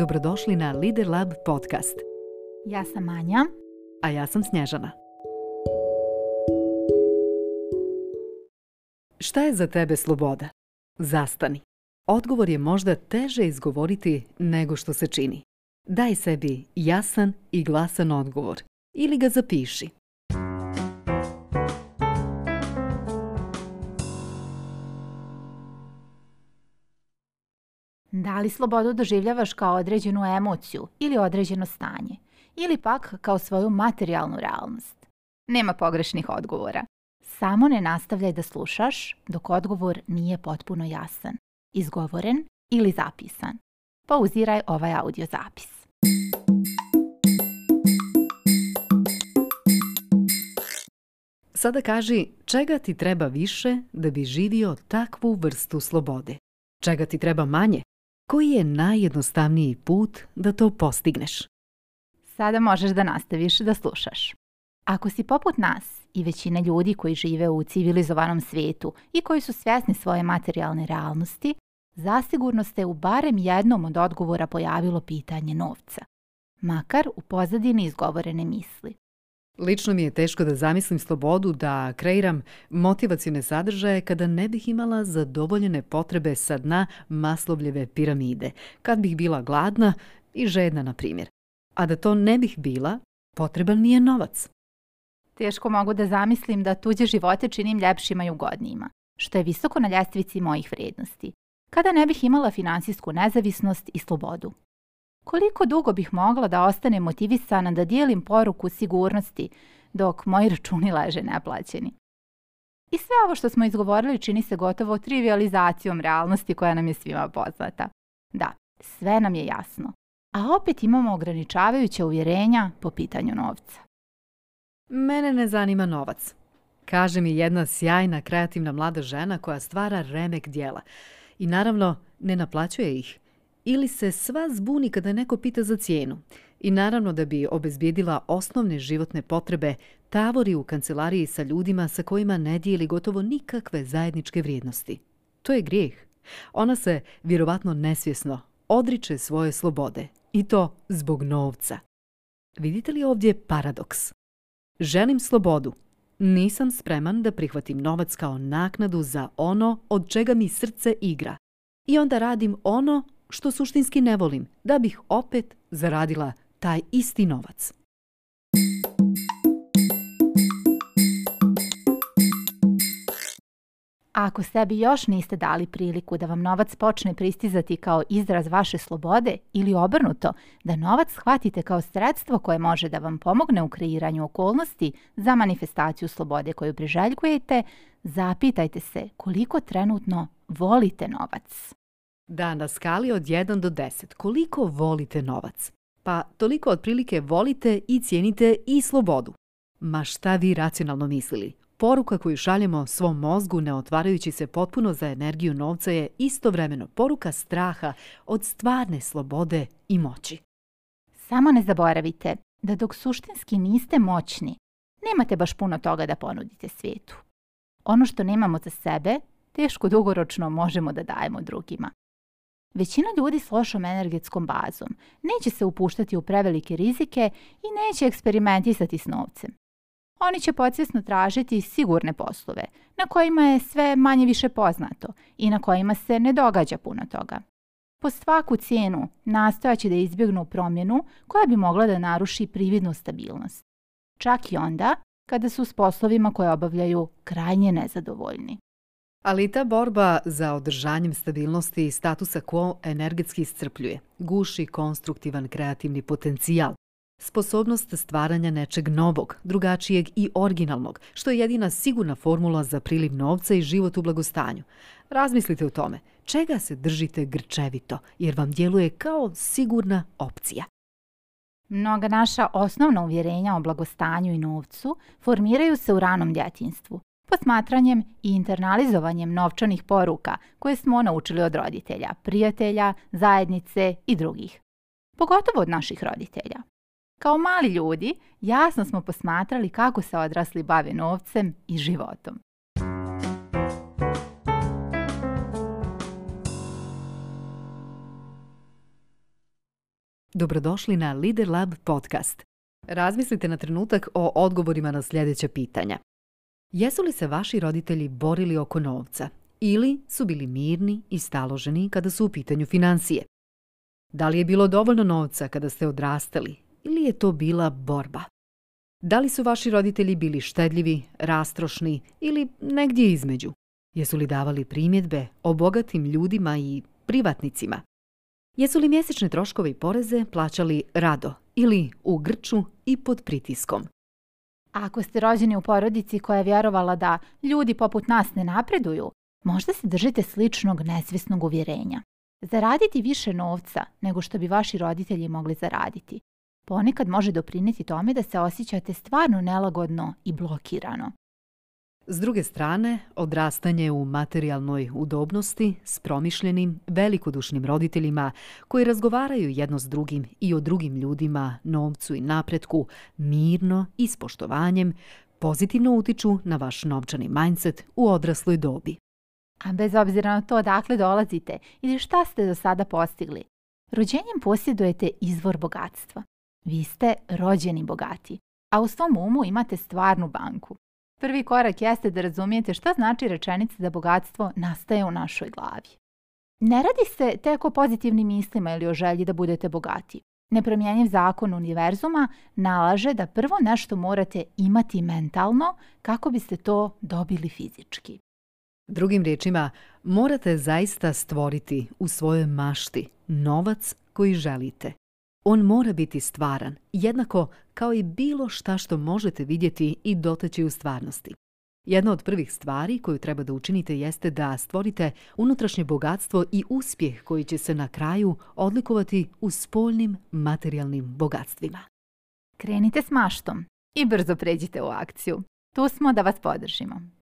Dobrodošli na Lider Lab podcast. Ja sam Anja. A ja sam Snježana. Šta je za tebe sloboda? Zastani. Odgovor je možda teže izgovoriti nego što se čini. Daj sebi jasan i glasan odgovor ili ga zapiši. Da li slobodu doživljavaš kao određenu emociju ili određeno stanje, ili pak kao svoju materijalnu realnost? Nema pogrešnih odgovora. Samo ne nastavljaj da slušaš dok odgovor nije potpuno jasan, izgovoren ili zapisan. Pauziraj ovaj audio zapis. Sada kaži čega ti treba više da bi živio takvu vrstu slobode. Čega ti treba manje koji je najjednostavniji put da to postigneš? Sada možeš da nastaviš da slušaš. Ako si poput nas i većina ljudi koji žive u civilizovanom svijetu i koji su svjesni svoje materijalne realnosti, zasigurno ste u barem jednom od odgovora pojavilo pitanje novca, makar u pozadini izgovorene misli. Lično mi je teško da zamislim slobodu da kreiram motivacijne sadržaje kada ne bih imala zadovoljene potrebe sa dna maslovljeve piramide, kad bih bila gladna i žedna, na primjer. A da to ne bih bila, potreban mi je novac. Teško mogu da zamislim da tuđe živote činim ljepšima i ugodnijima, što je visoko na ljestvici mojih vrijednosti, kada ne bih imala financijsku nezavisnost i slobodu. Koliko dugo bih mogla da ostane motivisana da dijelim poruku sigurnosti dok moji računi leže neplaćeni? I sve ovo što smo izgovorili čini se gotovo trivializacijom realnosti koja nam je svima poznata. Da, sve nam je jasno. A opet imamo ograničavajuća uvjerenja po pitanju novca. Mene ne zanima novac. Kaže mi jedna sjajna kreativna mlada žena koja stvara remek dijela. I naravno ne naplaćuje ih ili se sva zbuni kada neko pita za cijenu. I naravno da bi obezbijedila osnovne životne potrebe, tavori u kancelariji sa ljudima sa kojima ne dijeli gotovo nikakve zajedničke vrijednosti. To je grijeh. Ona se, vjerovatno nesvjesno, odriče svoje slobode. I to zbog novca. Vidite li ovdje paradoks? Želim slobodu. Nisam spreman da prihvatim novac kao naknadu za ono od čega mi srce igra. I onda radim ono što suštinski ne volim, da bih opet zaradila taj isti novac. Ako sebi još niste dali priliku da vam novac počne pristizati kao izraz vaše slobode ili obrnuto, da novac shvatite kao sredstvo koje može da vam pomogne u kreiranju okolnosti za manifestaciju slobode koju priželjkujete, zapitajte se koliko trenutno volite novac. Da, na skali od 1 do 10. Koliko volite novac? Pa toliko otprilike volite i cijenite i slobodu. Ma šta vi racionalno mislili? Poruka koju šaljemo svom mozgu ne otvarajući se potpuno za energiju novca je istovremeno poruka straha od stvarne slobode i moći. Samo ne zaboravite da dok suštinski niste moćni, nemate baš puno toga da ponudite svijetu. Ono što nemamo za sebe, teško dugoročno možemo da dajemo drugima. Većina ljudi s lošom energetskom bazom neće se upuštati u prevelike rizike i neće eksperimentisati s novcem. Oni će podsvjesno tražiti sigurne poslove na kojima je sve manje više poznato i na kojima se ne događa puno toga. Po svaku cijenu nastojaće da izbjegnu promjenu koja bi mogla da naruši prividnu stabilnost. Čak i onda kada su s poslovima koje obavljaju krajnje nezadovoljni. Ali ta borba za održanjem stabilnosti i statusa quo energetski iscrpljuje, guši konstruktivan kreativni potencijal, sposobnost stvaranja nečeg novog, drugačijeg i originalnog, što je jedina sigurna formula za priliv novca i život u blagostanju. Razmislite o tome, čega se držite grčevito, jer vam djeluje kao sigurna opcija. Mnoga naša osnovna uvjerenja o blagostanju i novcu formiraju se u ranom djetinstvu posmatranjem i internalizovanjem novčanih poruka koje smo naučili od roditelja, prijatelja, zajednice i drugih. Pogotovo od naših roditelja. Kao mali ljudi jasno smo posmatrali kako se odrasli bave novcem i životom. Dobrodošli na Lider Lab podcast. Razmislite na trenutak o odgovorima na sljedeće pitanja. Jesu li se vaši roditelji borili oko novca ili su bili mirni i staloženi kada su u pitanju financije? Da li je bilo dovoljno novca kada ste odrastali ili je to bila borba? Da li su vaši roditelji bili štedljivi, rastrošni ili negdje između? Jesu li davali primjedbe o bogatim ljudima i privatnicima? Jesu li mjesečne troškove i poreze plaćali rado ili u grču i pod pritiskom? ako ste rođeni u porodici koja je vjerovala da ljudi poput nas ne napreduju, možda se držite sličnog nesvjesnog uvjerenja. Zaraditi više novca nego što bi vaši roditelji mogli zaraditi ponekad može doprinijeti tome da se osjećate stvarno nelagodno i blokirano. S druge strane, odrastanje u materijalnoj udobnosti s promišljenim, velikodušnim roditeljima koji razgovaraju jedno s drugim i o drugim ljudima, novcu i napretku, mirno i s poštovanjem, pozitivno utiču na vaš novčani mindset u odrasloj dobi. A bez obzira na to odakle dolazite ili šta ste do sada postigli, rođenjem posjedujete izvor bogatstva. Vi ste rođeni bogati, a u svom umu imate stvarnu banku. Prvi korak jeste da razumijete šta znači rečenica da bogatstvo nastaje u našoj glavi. Ne radi se tek o pozitivnim mislima ili o želji da budete bogati. Nepromjenjiv zakon univerzuma nalaže da prvo nešto morate imati mentalno kako biste to dobili fizički. Drugim riječima, morate zaista stvoriti u svojoj mašti novac koji želite. On mora biti stvaran, jednako kao i bilo šta što možete vidjeti i doteći u stvarnosti. Jedna od prvih stvari koju treba da učinite jeste da stvorite unutrašnje bogatstvo i uspjeh koji će se na kraju odlikovati u spoljnim materijalnim bogatstvima. Krenite s maštom i brzo pređite u akciju. Tu smo da vas podržimo.